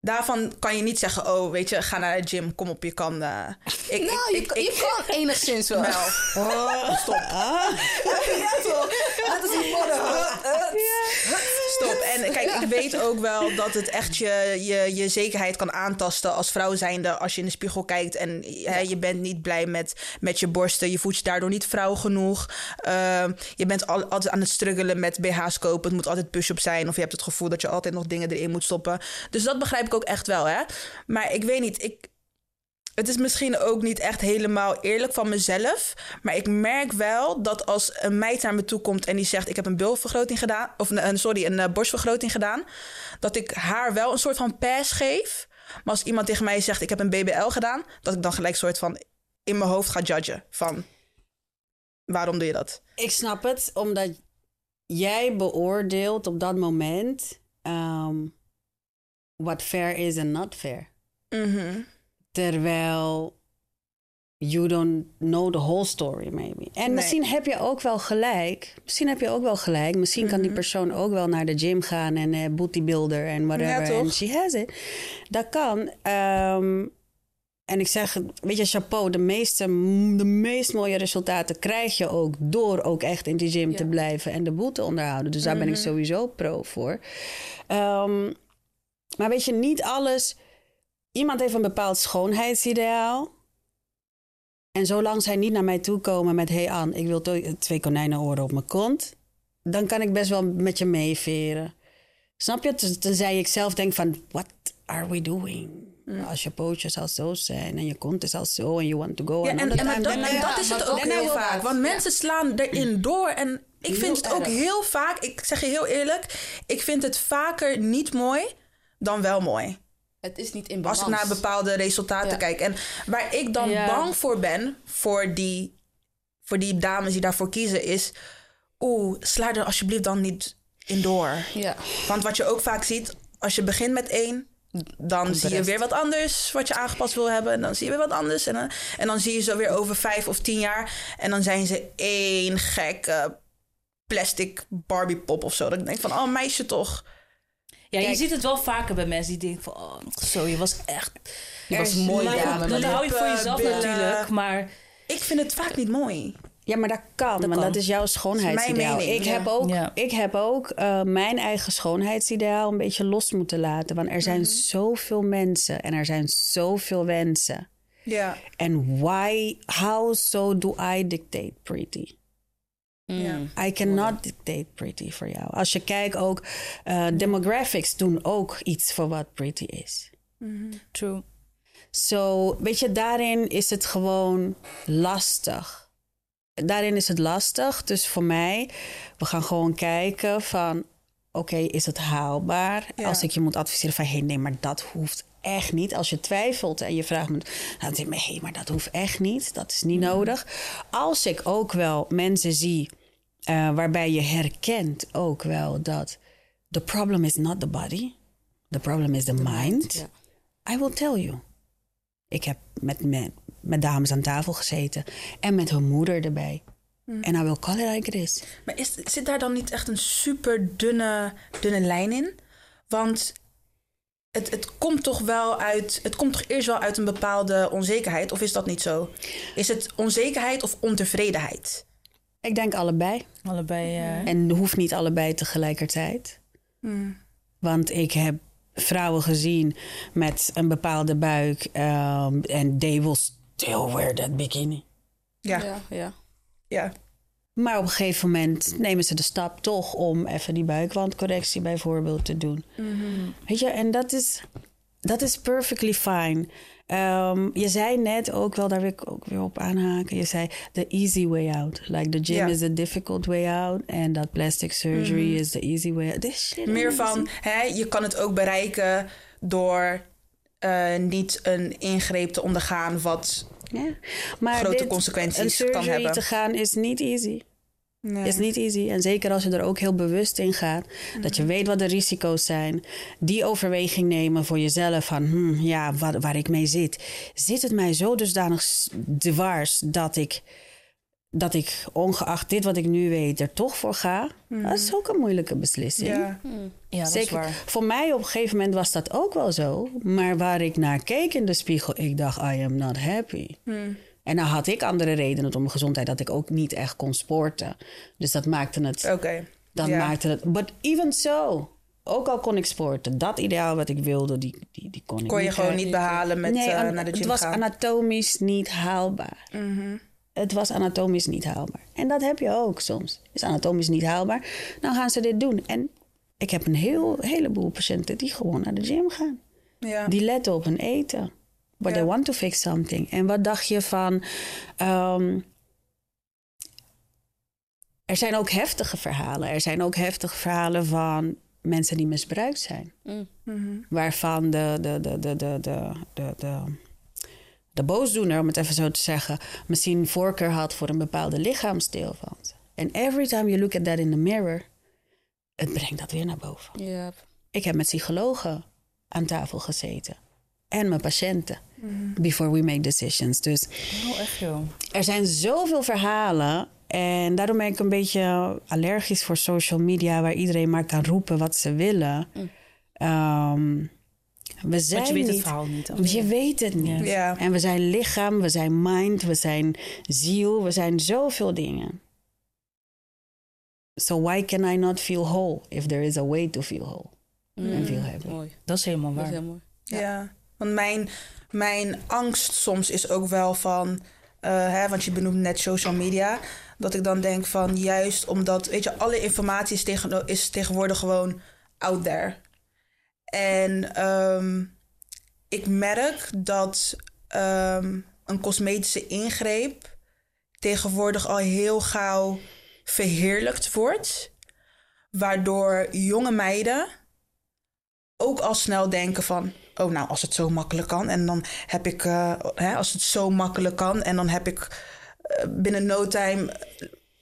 Daarvan kan je niet zeggen, oh, weet je, ga naar de gym, kom op, je kan... Uh, ik, nou, ik, je, ik, je kan enigszins wel. Nou, oh, stop. Ah. ja, toch. Dat is een modder. Stop. En kijk, ik weet ook wel dat het echt je, je, je zekerheid kan aantasten als vrouw zijnde als je in de spiegel kijkt en hè, je bent niet blij met, met je borsten. Je voelt je daardoor niet vrouw genoeg. Uh, je bent al, altijd aan het struggelen met BH's kopen. Het moet altijd push-up zijn. Of je hebt het gevoel dat je altijd nog dingen erin moet stoppen. Dus dat begrijp ik ook echt wel, hè. Maar ik weet niet, ik... Het is misschien ook niet echt helemaal eerlijk van mezelf. Maar ik merk wel dat als een meid naar me toe komt en die zegt: Ik heb een bilvergroting gedaan. Of een, sorry, een uh, borstvergroting gedaan. Dat ik haar wel een soort van pass geef. Maar als iemand tegen mij zegt: Ik heb een BBL gedaan. Dat ik dan gelijk soort van in mijn hoofd ga judgen. Van waarom doe je dat? Ik snap het, omdat jij beoordeelt op dat moment. Um, wat fair is en not fair. Mm -hmm. Terwijl you don't know the whole story, maybe. En nee. misschien heb je ook wel gelijk. Misschien heb je ook wel gelijk. Misschien mm -hmm. kan die persoon ook wel naar de gym gaan en uh, bodybuilder en whatever. En ja, she has it. Dat kan. Um, en ik zeg, weet je, chapeau, de meeste, de meest mooie resultaten krijg je ook door ook echt in die gym ja. te blijven en de boel te onderhouden. Dus daar mm -hmm. ben ik sowieso pro voor. Um, maar weet je, niet alles. Iemand heeft een bepaald schoonheidsideaal. En zolang zij niet naar mij toe komen met: hey Ann, ik wil twee konijnenoren op mijn kont. Dan kan ik best wel met je meeveren. Snap je? Tenzij ik zelf denk van: what are we doing? Mm. Als je pootjes al zo zijn en je kont is al zo en you want to go. Ja, en, en, en, dat, en dat is het ook heel vaak. Want mensen slaan erin door en ik vind het ook heel vaak, ik zeg je heel eerlijk, ik vind het vaker niet mooi dan wel mooi. Het is niet in balans. Als ik naar bepaalde resultaten ja. kijk. En waar ik dan ja. bang voor ben, voor die, voor die dames die daarvoor kiezen, is... Oeh, sla er alsjeblieft dan niet in door. Ja. Want wat je ook vaak ziet, als je begint met één... dan zie je weer wat anders wat je aangepast wil hebben. En dan zie je weer wat anders. En dan, en dan zie je ze weer over vijf of tien jaar. En dan zijn ze één gekke plastic Barbie pop of zo. Dat ik denk van, oh meisje toch... Ja, je ziet het wel vaker bij mensen die denken van... Oh, zo, je was echt... Je was is- mooi dame, Dat hou je voor jezelf billen. natuurlijk, maar... Ik vind het vaak niet mooi. Ja, maar dat kan, want kan. dat is jouw schoonheidsideaal. mening, ik, ja. heb ook, Ja. ik heb ook eh, mijn eigen schoonheidsideaal een beetje los moeten laten. Want er zijn Mhm. zoveel mensen en er zijn zoveel wensen. Ja. En why, how so do I dictate pretty? Ja. I cannot dictate pretty voor jou. Als je kijkt ook, eh, demographics doen ook iets voor wat pretty is. True. Zo, weet je, daarin is het gewoon lastig. Daarin is het lastig. Dus voor mij, we gaan gewoon kijken van... Oké, is het haalbaar? Ja. Als ik je moet adviseren van... Hé, nee, maar dat hoeft echt niet. Als je twijfelt en je vraagt me... Dan denk ik, hé, maar dat hoeft echt niet. Dat is niet nodig. Als ik ook wel mensen zie... eh, waarbij je herkent ook wel dat... The problem is not the body. The problem is the mind. I will tell you. Ik heb met, met, met dames aan tafel gezeten en met hun moeder erbij. En I will call it like it is. Maar is, zit daar dan niet echt een super dunne, dunne lijn in? Want het, het komt toch wel uit. Het komt toch eerst wel uit een bepaalde onzekerheid, of is dat niet zo? Is het onzekerheid of ontevredenheid? Ik denk allebei. Allebei... eh, En hoeft niet allebei tegelijkertijd. Want ik heb vrouwen gezien met een bepaalde buik. ehm, En they will still wear that bikini. Ja, Ja, ja. ja. Maar op een gegeven moment nemen ze de stap toch om even die buikwandcorrectie bijvoorbeeld te doen. Weet je, en dat is, dat is perfectly fine. Ehm, je zei net ook wel, daar wil ik ook weer op aanhaken. Je zei the easy way out. Like the gym is the difficult way out. En dat plastic surgery is the easy way out. This shit Meer van, hè, je kan het ook bereiken door eh, niet een ingreep te ondergaan wat... Ja. Maar grote dit- consequenties een kan hebben. te gaan is niet easy. Nee. Is niet easy. En zeker als je er ook heel bewust in gaat. Dat Mhm. je weet wat de risico's zijn. Die overweging nemen voor jezelf. Van hmm, ja, waar, waar ik mee zit. Zit het mij zo dusdanig dwars dat ik, dat ik ongeacht dit wat ik nu weet er toch voor ga? Dat is ook een moeilijke beslissing. Mhm. Ja. ja, dat is Zeker. waar. Voor mij op een gegeven moment was dat ook wel zo. Maar waar ik naar keek in de spiegel, ik dacht, I am not happy. Hmm. En dan had ik andere redenen om mijn gezondheid, dat ik ook niet echt kon sporten. Dus dat maakte het. Oké. Dan Ja. maakte het. But even so, ook al kon ik sporten, dat ideaal wat ik wilde, die, die, die kon ik Kon je niet gewoon niet behalen met nee, eh, naar de gym het was gaan. Mhm. anatomisch niet haalbaar het was anatomisch niet haalbaar. En dat heb je ook soms. Is anatomisch niet haalbaar, nou gaan ze dit doen. En ik heb een heel, heleboel patiënten die gewoon naar de gym gaan. Ja. Die letten op hun eten. But they want to fix something. En wat dacht je van... Ehm, er zijn ook heftige verhalen. Er zijn ook heftige verhalen van mensen die misbruikt zijn. Mm. Mhm. Waarvan de, de, de, de, de, de, de de boosdoener, om het even zo te zeggen... misschien voorkeur had voor een bepaalde lichaamsdeel van ze. En every time you look at that in the mirror... het brengt dat weer naar boven. Ik heb met psychologen aan tafel gezeten. En mijn patiënten. Before we make decisions. Dus Oh, echt joh. er zijn zoveel verhalen. En daarom ben ik een beetje allergisch voor social media... waar iedereen maar kan roepen wat ze willen. Ehm, we zijn Want je weet het niet- verhaal niet. Je weet het niet. Ja. En we zijn lichaam, we zijn mind, we zijn ziel, we zijn zoveel dingen. So why can I not feel whole if there is a way to feel whole? En feel happy. Mooi. Dat is helemaal Dat waar. is heel mooi. Ja. Want mijn, mijn angst soms is ook wel van... eh, hè, want je benoemt net social media. Dat ik dan denk van juist omdat... Weet je, alle informatie is, tegen, is tegenwoordig gewoon out there. En ehm, ik merk dat ehm, een cosmetische ingreep... tegenwoordig al heel gauw verheerlijkt wordt. Waardoor jonge meiden ook al snel denken van... oh, nou, als het zo makkelijk kan... en dan heb ik... eh, hè, als het zo makkelijk kan... en dan heb ik eh, binnen no time...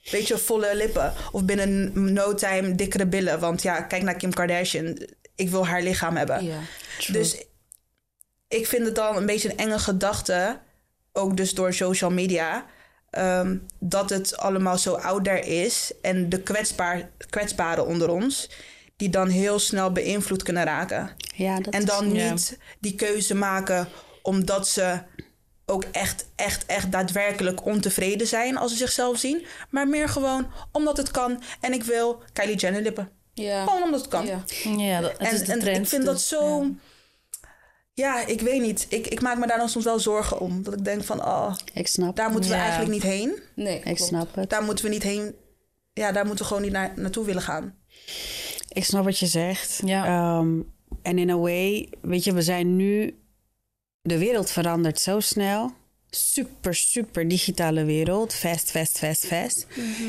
je, volle lippen. Of binnen no time dikkere billen. Want ja, kijk naar Kim Kardashian. Ik wil haar lichaam hebben. Dus ik vind het dan een beetje een enge gedachte... ook dus door social media... ehm, dat het allemaal zo out there is... en de kwetsbaar, kwetsbaren onder ons... die dan heel snel beïnvloed kunnen raken. Ja, dat En dan niet die keuze maken omdat ze ook echt, echt, echt daadwerkelijk ontevreden zijn als ze zichzelf zien. Maar meer gewoon omdat het kan en ik wil Kylie Jenner lippen. Ja. Gewoon omdat het kan. Ja. Ja, dat, het En, is de en trend. ik vind dat zo... ja. Ja. ik weet niet. Ik, ik maak me daar dan soms wel zorgen om. Dat ik denk van, oh, Ik snap, daar moeten we Ja. eigenlijk niet heen. Nee, ik klopt. snap het. Daar moeten we niet heen. Ja, daar moeten we gewoon niet naar, naartoe willen gaan. Ik snap wat je zegt. Ja. Ehm, en in a way, weet je, we zijn nu... De wereld verandert zo snel. Super, super digitale wereld. Fast, fast, fast, fast.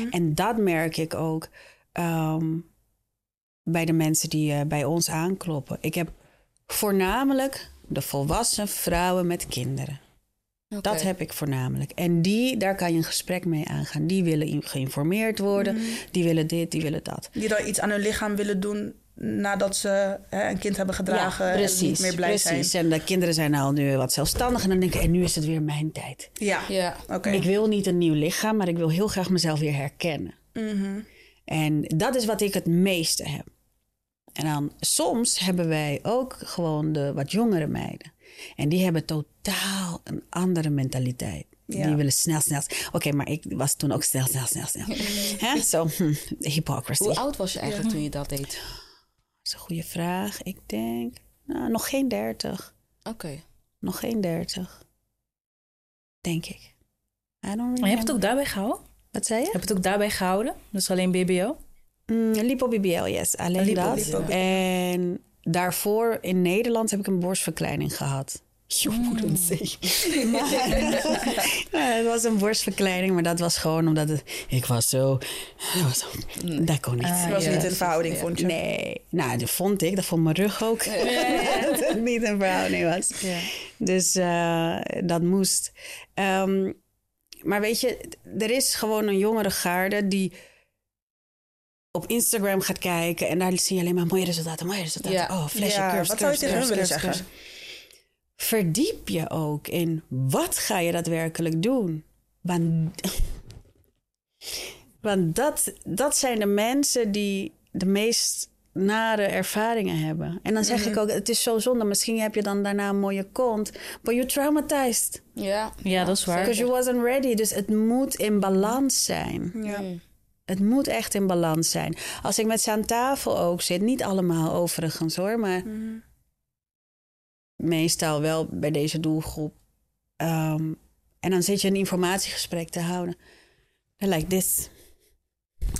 En dat merk ik ook ehm, bij de mensen die eh, bij ons aankloppen. Ik heb voornamelijk de volwassen vrouwen met kinderen. Dat heb ik voornamelijk. En die, daar kan je een gesprek mee aangaan. Die willen geïnformeerd worden. Die willen dit, die willen dat. Die dan iets aan hun lichaam willen doen nadat ze hè, een kind hebben gedragen en niet meer blij precies. zijn. En de kinderen zijn al nu wat zelfstandig. En dan denken en nu is het weer mijn tijd. Ja, Ja. oké. Ik wil niet een nieuw lichaam, maar ik wil heel graag mezelf weer herkennen. Mhm. En dat is wat ik het meeste heb. En dan soms hebben wij ook gewoon de wat jongere meiden. En die hebben totaal een andere mentaliteit. Ja. Die willen snel, snel. Oké, maar ik was toen ook snel, snel, snel, snel. Hè? Zo, hm, hypocrisy. Hoe oud was je eigenlijk toen je dat deed? Dat is een goede vraag. Ik denk, nou, nog geen dertig. Oké. Nog geen dertig. Denk ik. I don't Maar je hebt het ook daarbij gehouden? Wat zei je? Heb je het ook daarbij gehouden? Dus alleen BBO? Mm, Lipo BBL, yes. Alleen Lipo- dat. Lipo. En daarvoor in Nederland heb ik een borstverkleining gehad. Je moet het zeggen. Het was een borstverkleining, maar dat was gewoon omdat het, ik was zo... Dat, was zo, dat kon niet. Dat was ja. niet in verhouding, vond je? Nee, nou, dat vond ik. Dat vond mijn rug ook. dat het niet een verhouding was. Dus eh, dat moest. Ehm, maar weet je, er is gewoon een jongere garde die op Instagram gaat kijken en daar zie je alleen maar mooie resultaten, mooie resultaten. Ja. Oh, flesje, Ja, curves, wat zou je tegen willen zeggen? curves. Verdiep je ook in wat ga je daadwerkelijk doen? Want, want dat, dat zijn de mensen die de meest nare ervaringen hebben. En dan zeg Mhm. ik ook, het is zo zonde. Misschien heb je dan daarna een mooie kont. But you're traumatized. Ja. Ja, dat is waar. Because you wasn't ready. Dus het moet in balans zijn. Ja. Het moet echt in balans zijn. Als ik met ze aan tafel ook zit, niet allemaal overigens hoor, maar meestal wel bij deze doelgroep. Ehm, en dan zit je een informatiegesprek te houden. Dan like this.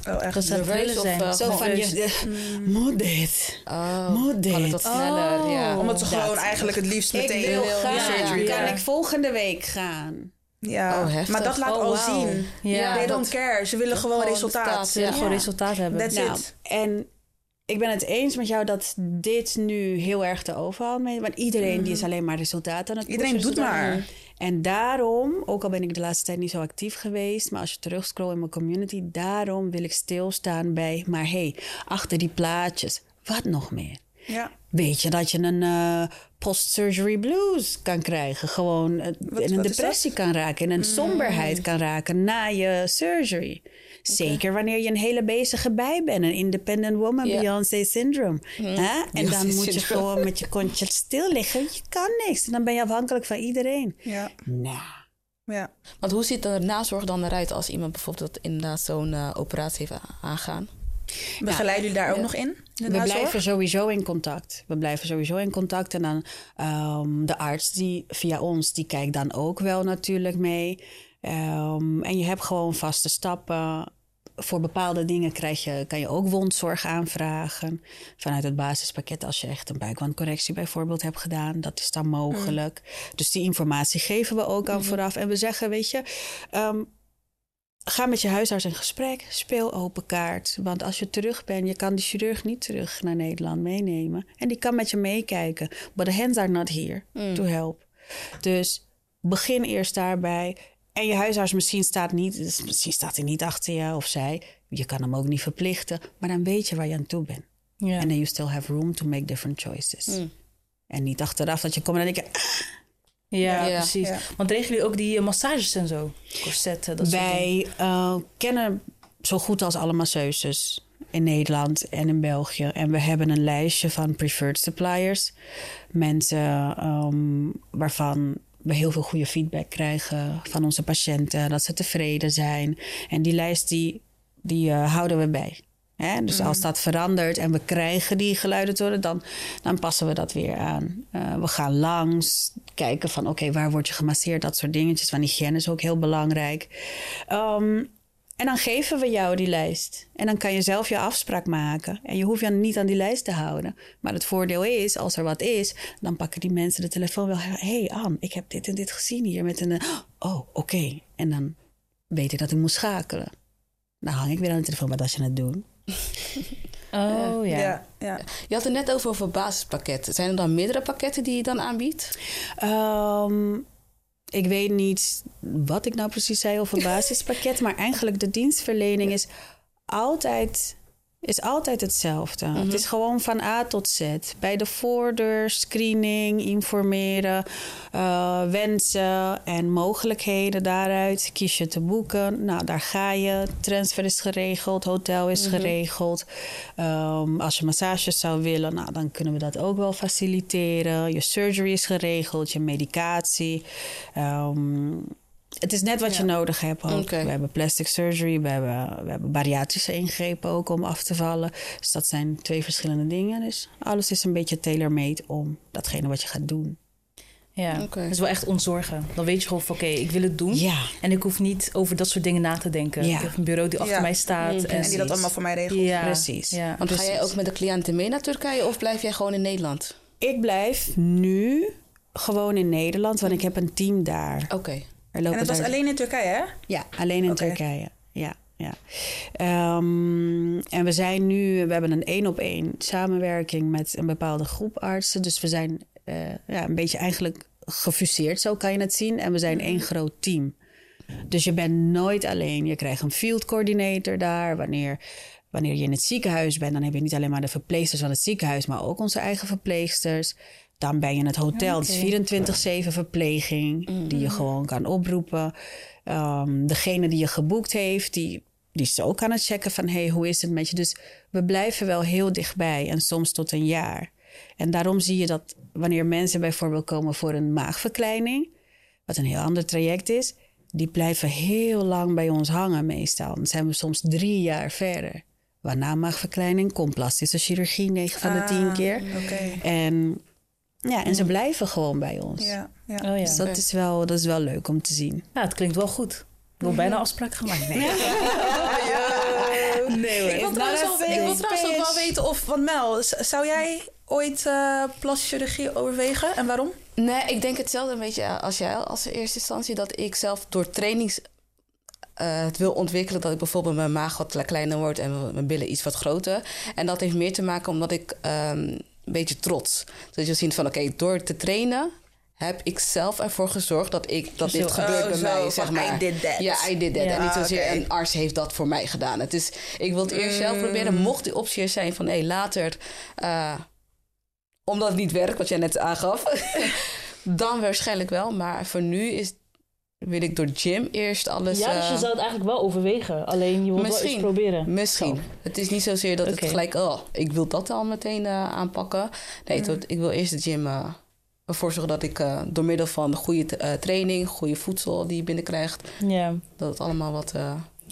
Oh, echt. Dat willen zijn. eh, Zo van, je, moet dit? Oh, Moet dit? Kan het wat sneller, ja. Omdat ze dat. gewoon eigenlijk het liefst Ik meteen wil wil- gaan. ja. Kan ik volgende week gaan? Ja, Oh, maar dat laat Oh, al zien. Ja, They don't care. Ze willen gewoon Gewoon resultaat. resultaat, Ze willen gewoon resultaat hebben. That's Nou, it. en ik ben het eens met jou dat dit nu heel erg de overhand mee. Want iedereen die is alleen maar resultaat aan het Iedereen doet maar. En daarom, ook al ben ik de laatste tijd niet zo actief geweest, maar als je terugscrollt in mijn community, daarom wil ik stilstaan bij. Maar hey, achter die plaatjes, wat nog meer? Ja. Weet je dat je een eh, post-surgery blues kan krijgen? Gewoon eh, in een Mm. depressie kan raken, in een somberheid kan raken na je surgery. Zeker wanneer je een hele bezige bij bent, een independent woman. Beyoncé syndrome. Hè? En dan moet je gewoon met je kontje stil liggen. Je kan niks. En dan ben je afhankelijk van iedereen. Ja. Nou, ja. Want hoe ziet de nazorg dan eruit als iemand bijvoorbeeld inderdaad zo'n eh, operatie heeft aangaan? Begeleiden jullie daar ook nog in? We blijven sowieso in contact. We blijven sowieso in contact. En dan ehm, de arts die via ons, die kijkt dan ook wel natuurlijk mee. Ehm, en je hebt gewoon vaste stappen. Voor bepaalde dingen krijg je, kan je ook wondzorg aanvragen. Vanuit het basispakket als je echt een buikwandcorrectie bijvoorbeeld hebt gedaan. Dat is dan mogelijk. Dus die informatie geven we ook aan vooraf. En we zeggen, weet je... ehm, Ga met je huisarts in gesprek. Speel open kaart. Want als je terug bent, je kan die chirurg niet terug naar Nederland meenemen. En die kan met je meekijken. But the hands are not here to help. Dus begin eerst daarbij. En je huisarts misschien staat, niet, misschien staat hij niet achter je of zij. Je kan hem ook niet verplichten. Maar dan weet je waar je aan toe bent. En then you still have room to make different choices. En niet achteraf dat je komt en dan denk je... Ja, Ja. precies. Ja. Want regelen jullie ook die eh, massages en zo? Corsetten, dat. Wij eh, kennen zo goed als alle masseuses. in Nederland en in België. En we hebben een lijstje van preferred suppliers. Mensen um, waarvan we heel veel goede feedback krijgen van onze patiënten. Dat ze tevreden zijn. En die lijst die, die uh, houden we bij. Hè? Dus mm. als dat verandert en we krijgen die geluiden te horen, dan, dan passen we dat weer aan. Uh, we gaan langs, kijken van oké, okay, waar word je gemasseerd? Dat soort dingetjes. Van hygiëne is ook heel belangrijk. Um, en dan geven we jou die lijst. En dan kan je zelf je afspraak maken. En je hoeft je niet aan die lijst te houden. Maar het voordeel is, als er wat is, dan pakken die mensen de telefoon wel. Hé, hey Anne, ik heb dit en dit gezien hier met een. Oh, oké. Okay. En dan weet ik dat ik moet schakelen. Dan hang ik weer aan de telefoon. Wat als je het doen? Oh ja. ja, ja. Je had het net over, over basispakketten. Zijn er dan meerdere pakketten die je dan aanbiedt? Um, ik weet niet wat ik nou precies zei over basispakket, maar eigenlijk de dienstverlening is altijd is altijd hetzelfde. Het is gewoon van A tot Z. Bij de voordeur, screening, informeren, uh, wensen en mogelijkheden daaruit. Kies je te boeken. Nou, daar ga je. Transfer is geregeld, hotel is geregeld. Um, als je massages zou willen, nou, dan kunnen we dat ook wel faciliteren. Je surgery is geregeld, je medicatie. Um, het is net wat je nodig hebt ook. We hebben plastic surgery, we hebben, we hebben bariatrische ingrepen ook om af te vallen. Dus dat zijn twee verschillende dingen. Dus alles is een beetje tailor-made om datgene wat je gaat doen. Ja, okay. dat is wel echt ontzorgen. Dan weet je gewoon van oké, ik wil het doen. Ja. En ik hoef niet over dat soort dingen na te denken. Ja. Ik heb een bureau die achter Ja. mij staat. En En, die dat allemaal voor mij regelt. ja, Precies. Ja. Want ga jij ook met de cliënten mee naar Turkije of blijf jij gewoon in Nederland? Ik blijf nu gewoon in Nederland, want ik heb een team daar. Oké. Er En dat was daar- alleen in Turkije, hè? Ja, alleen in. Turkije. Ja, ja. Ehm, en we zijn nu, we hebben een één op één samenwerking met een bepaalde groep artsen. Dus we zijn eh, ja, een beetje eigenlijk gefuseerd, zo kan je het zien. En we zijn één groot team. Dus je bent nooit alleen. Je krijgt een field coordinator daar. Wanneer, wanneer je in het ziekenhuis bent, dan heb je niet alleen maar de verpleegsters van het ziekenhuis, maar ook onze eigen verpleegsters. Dan ben je in het hotel. Is 24-7 verpleging, die je gewoon kan oproepen. Ehm, degene die je geboekt heeft, die, die is ook aan het checken van... hey, hoe is het met je? Dus we blijven wel heel dichtbij en soms tot een jaar. En daarom zie je dat wanneer mensen bijvoorbeeld komen voor een maagverkleining... wat een heel ander traject is... die blijven heel lang bij ons hangen meestal. Dan zijn we soms drie jaar verder. Waarna maagverkleining komt plastische chirurgie 9 van de 10 Ah, keer. En, ja, en ze blijven gewoon bij ons. Ja, ja. Oh ja. Dus dat is, wel, dat is wel leuk om te zien. Ja, het klinkt wel goed. Ik wil bijna afspraak gemaakt. Nee. nee hoor. Ik wil trouwens, ook, a ik wil fake trouwens ook wel weten of... Want Mel, zou jij ooit eh plastische chirurgie overwegen? En waarom? Nee, ik denk hetzelfde een beetje als jij als eerste instantie. Dat ik zelf door trainings eh, het wil ontwikkelen. Dat ik bijvoorbeeld mijn maag wat kleiner wordt en mijn billen iets wat groter. En dat heeft meer te maken omdat ik ehm, een beetje trots. Dus je ziet van oké, door te trainen heb ik zelf ervoor gezorgd dat, ik, dat dit gebeurt oh, bij zo, mij. Zeg maar. I did that. Ja, I did that. Ja. En niet Ah, zozeer een arts heeft dat voor mij gedaan. Het is, ik wil het eerst zelf proberen. Mm. Mocht die optie er zijn van hé, later... eh, omdat het niet werkt, wat jij net aangaf... dan waarschijnlijk wel. Maar voor nu is, wil ik door gym eerst alles... Ja, dus je eh, zou het eigenlijk wel overwegen. Alleen je wilt wel eens proberen. Misschien. Het is niet zozeer dat het gelijk... Oh, ik wil dat al meteen eh, aanpakken. Nee, Mm. tot- ik wil eerst de gym eh, ervoor zorgen dat ik door middel van goede training... goede voedsel die je binnenkrijgt... Dat het allemaal wat...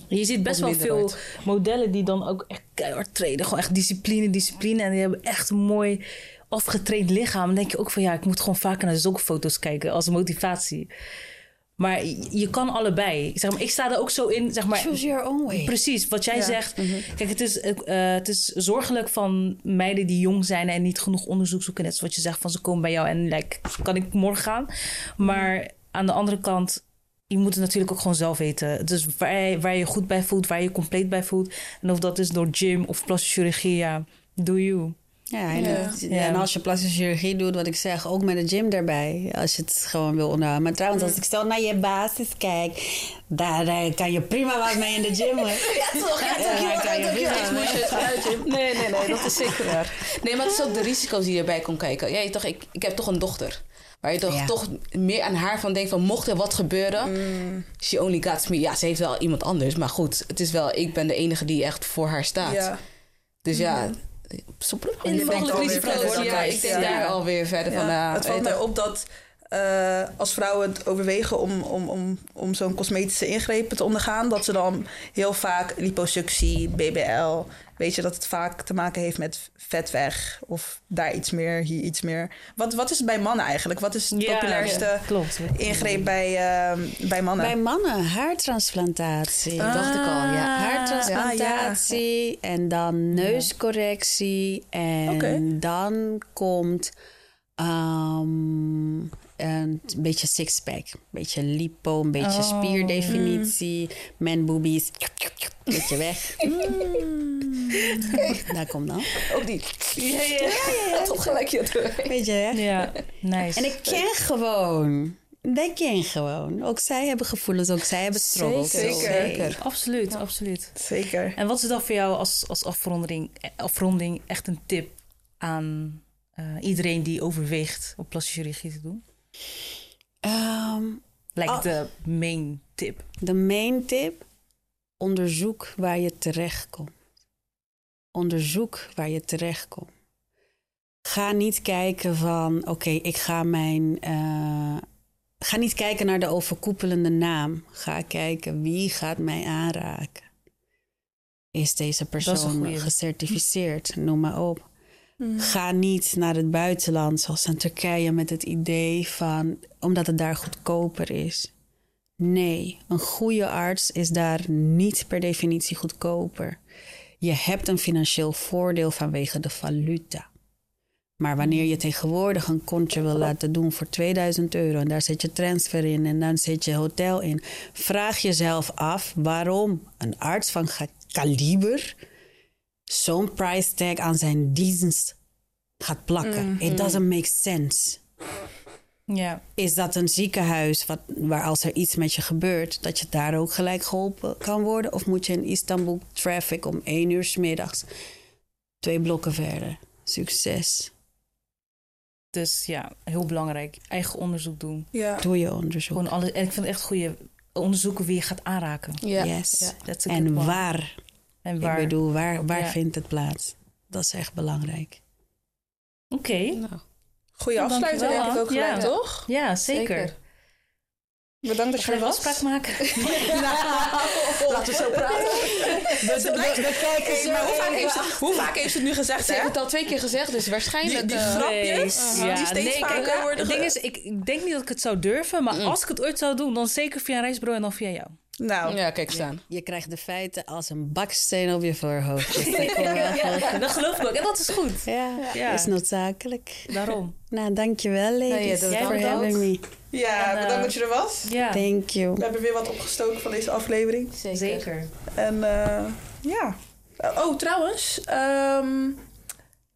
Je ziet best wel veel modellen die dan ook echt keihard trainen. Gewoon echt discipline, discipline. En die hebben echt een mooi afgetraind lichaam. Dan denk je ook van ja, ik moet gewoon vaker naar zulke foto's kijken als motivatie. Maar je kan allebei. Zeg maar, ik sta er ook zo in, zeg maar. Choose your own way. Precies, wat jij Ja. zegt. Kijk, het is, eh, het is zorgelijk van meiden die jong zijn en niet genoeg onderzoek zoeken. Net zoals je zegt, van ze komen bij jou en like, kan ik morgen gaan? Maar aan de andere kant, je moet het natuurlijk ook gewoon zelf weten. Dus waar je, waar je je goed bij voelt, waar je je compleet bij voelt. En of dat is door gym of plastische chirurgie, ja, do you. Ja, en, Ja. het- Ja. en als je plastische chirurgie doet, wat ik zeg, ook met een gym erbij. Als je het gewoon wil onderhouden. Maar trouwens, als ik stel naar je basis kijk, daar, daar kan je prima wat mee in de gym. hoor. Ja, toch? Ja, Ja, toch? Ja, kan je moet je het Nee, nee, nee, dat is zeker waar. Nee, maar het is ook de risico's die erbij komen kijken. Ja, je toch, ik, ik heb toch een dochter. Waar je toch, Ja. toch meer aan haar van denkt van mocht er wat gebeuren. She only got me. Ja, ze heeft wel iemand anders. Maar goed, het is wel, ik ben de enige die echt voor haar staat. Ja. Dus ja, soepelen. Je denkt mogelijk alweer risico's. Ja, wij. ik denk Ja. daar alweer verder van. Ja, nou, het valt mij op dat eh, als vrouwen het overwegen om, om, om, om zo'n cosmetische ingrepen te ondergaan, dat ze dan heel vaak liposuctie, BBL, weet je dat het vaak te maken heeft met vet weg of daar iets meer, hier iets meer. Wat, wat is het bij mannen eigenlijk? Wat is het Ja, populairste ja, klopt. ingreep bij, eh, bij mannen? Bij mannen haartransplantatie. Ah, dacht ik al, ja. Haartransplantatie en dan neuscorrectie. En dan komt ehm, een beetje sixpack. Een beetje lipo, een beetje Oh. spierdefinitie. Man boobies. Beetje weg. Daar komt dan. Ook die. Ja, ja. Tot gelijk je terug. Beetje weg. ja, nice. En ik ken gewoon. Dat ken gewoon. Ook zij hebben gevoelens, ook zij hebben struggles. Zeker. Zeker. Absoluut, absoluut. Zeker. En wat is dan voor jou als, als afronding, eh, afronding echt een tip aan eh, iedereen die overweegt om plastische chirurgie te doen? Ehm, Lijkt Ah. de main tip. De main tip: onderzoek waar je terechtkomt. Onderzoek waar je terechtkomt. Ga niet kijken van, oké, ik ga mijn. eh, ga niet kijken naar de overkoepelende naam. Ga kijken wie gaat mij aanraken. Is deze persoon gecertificeerd? Noem maar op. Ga niet naar het buitenland, zoals in Turkije, met het idee van omdat het daar goedkoper is. Nee, een goede arts is daar niet per definitie goedkoper. Je hebt een financieel voordeel vanwege de valuta. Maar wanneer je tegenwoordig een kontje wil laten doen voor 2000 euro en daar zit je transfer in en dan zit je hotel in, vraag jezelf af waarom een arts van kaliber zo'n price tag aan zijn dienst gaat plakken. It doesn't make sense. Ja, Is dat een ziekenhuis wat, waar als er iets met je gebeurt, dat je daar ook gelijk geholpen kan worden? Of moet je in Istanbul traffic om één uur 's middags twee blokken verder? Succes. dus ja, heel belangrijk. Eigen onderzoek doen. Ja. Doe je onderzoek. Gewoon alles. En ik vind het echt goede onderzoeken wie je gaat aanraken. Ja. yes. good En one. waar? En waar. Ik bedoel, waar, waar Ja. vindt het plaats? Dat is echt belangrijk. Oké. Nou, Goeie Nou, afsluiter denk ik ook gelijk, ja. toch? Ja, zeker. Zeker. Bedankt dat je er was. afspraak maken? Laten we zo praten. Hey, maar hoe vaak, heeft ze, hoe vaak heeft ze het nu gezegd, Ze hè? heeft het al twee keer gezegd, dus waarschijnlijk... Die- die eh, grapjes, Nee. die steeds vaker kijk, worden Het ding is, ik, ik denk niet dat ik het zou durven, maar als ik het ooit zou doen, dan zeker via een reisbureau en dan via jou. Nou, ja, kijk staan. Je krijgt de feiten als een baksteen op je voorhoofd. Dus dat goed. Dat geloof ik ook. En dat is goed. Ja, Ja. is noodzakelijk. Daarom. Nou, dankjewel ladies Nou, ja, for bedankt. having me. ja, En, eh, bedankt dat je er was. Ja, Thank you. We hebben weer wat opgestoken van deze aflevering. Zeker. zeker. En eh, ja. Oh, trouwens. ehm,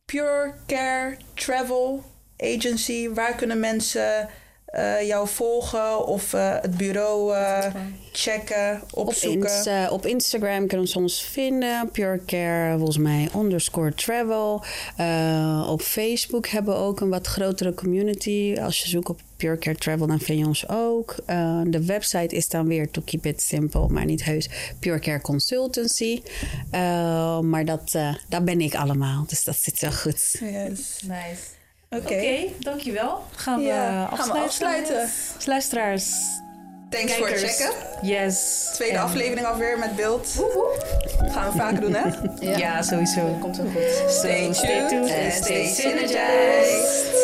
Pure Care Travel Agency. Waar kunnen mensen eh, jou volgen of eh, het bureau eh, checken, Op, opzoeken? Ins- eh, op Instagram kunnen ze ons vinden. Pure Care, volgens mij, underscore travel. Eh, op Facebook hebben we ook een wat grotere community. Als je zoekt op Pure Care Travel, dan vind je ons ook. Eh, de website is dan weer, to keep it simple, maar niet heus, Pure Care Consultancy. Eh, maar dat, eh, dat ben ik allemaal, dus dat zit wel goed. Yes. Nice. Oké. Dankjewel. Gaan we, Ja, eh, gaan we afsluiten? afsluiten. Luisteraars. Thanks voor het checken. Yes. Tweede En- aflevering alweer met beeld. Gaan we vaker doen, hè? Ja, sowieso. Komt wel goed. Stay tuned tuned and stay synergized.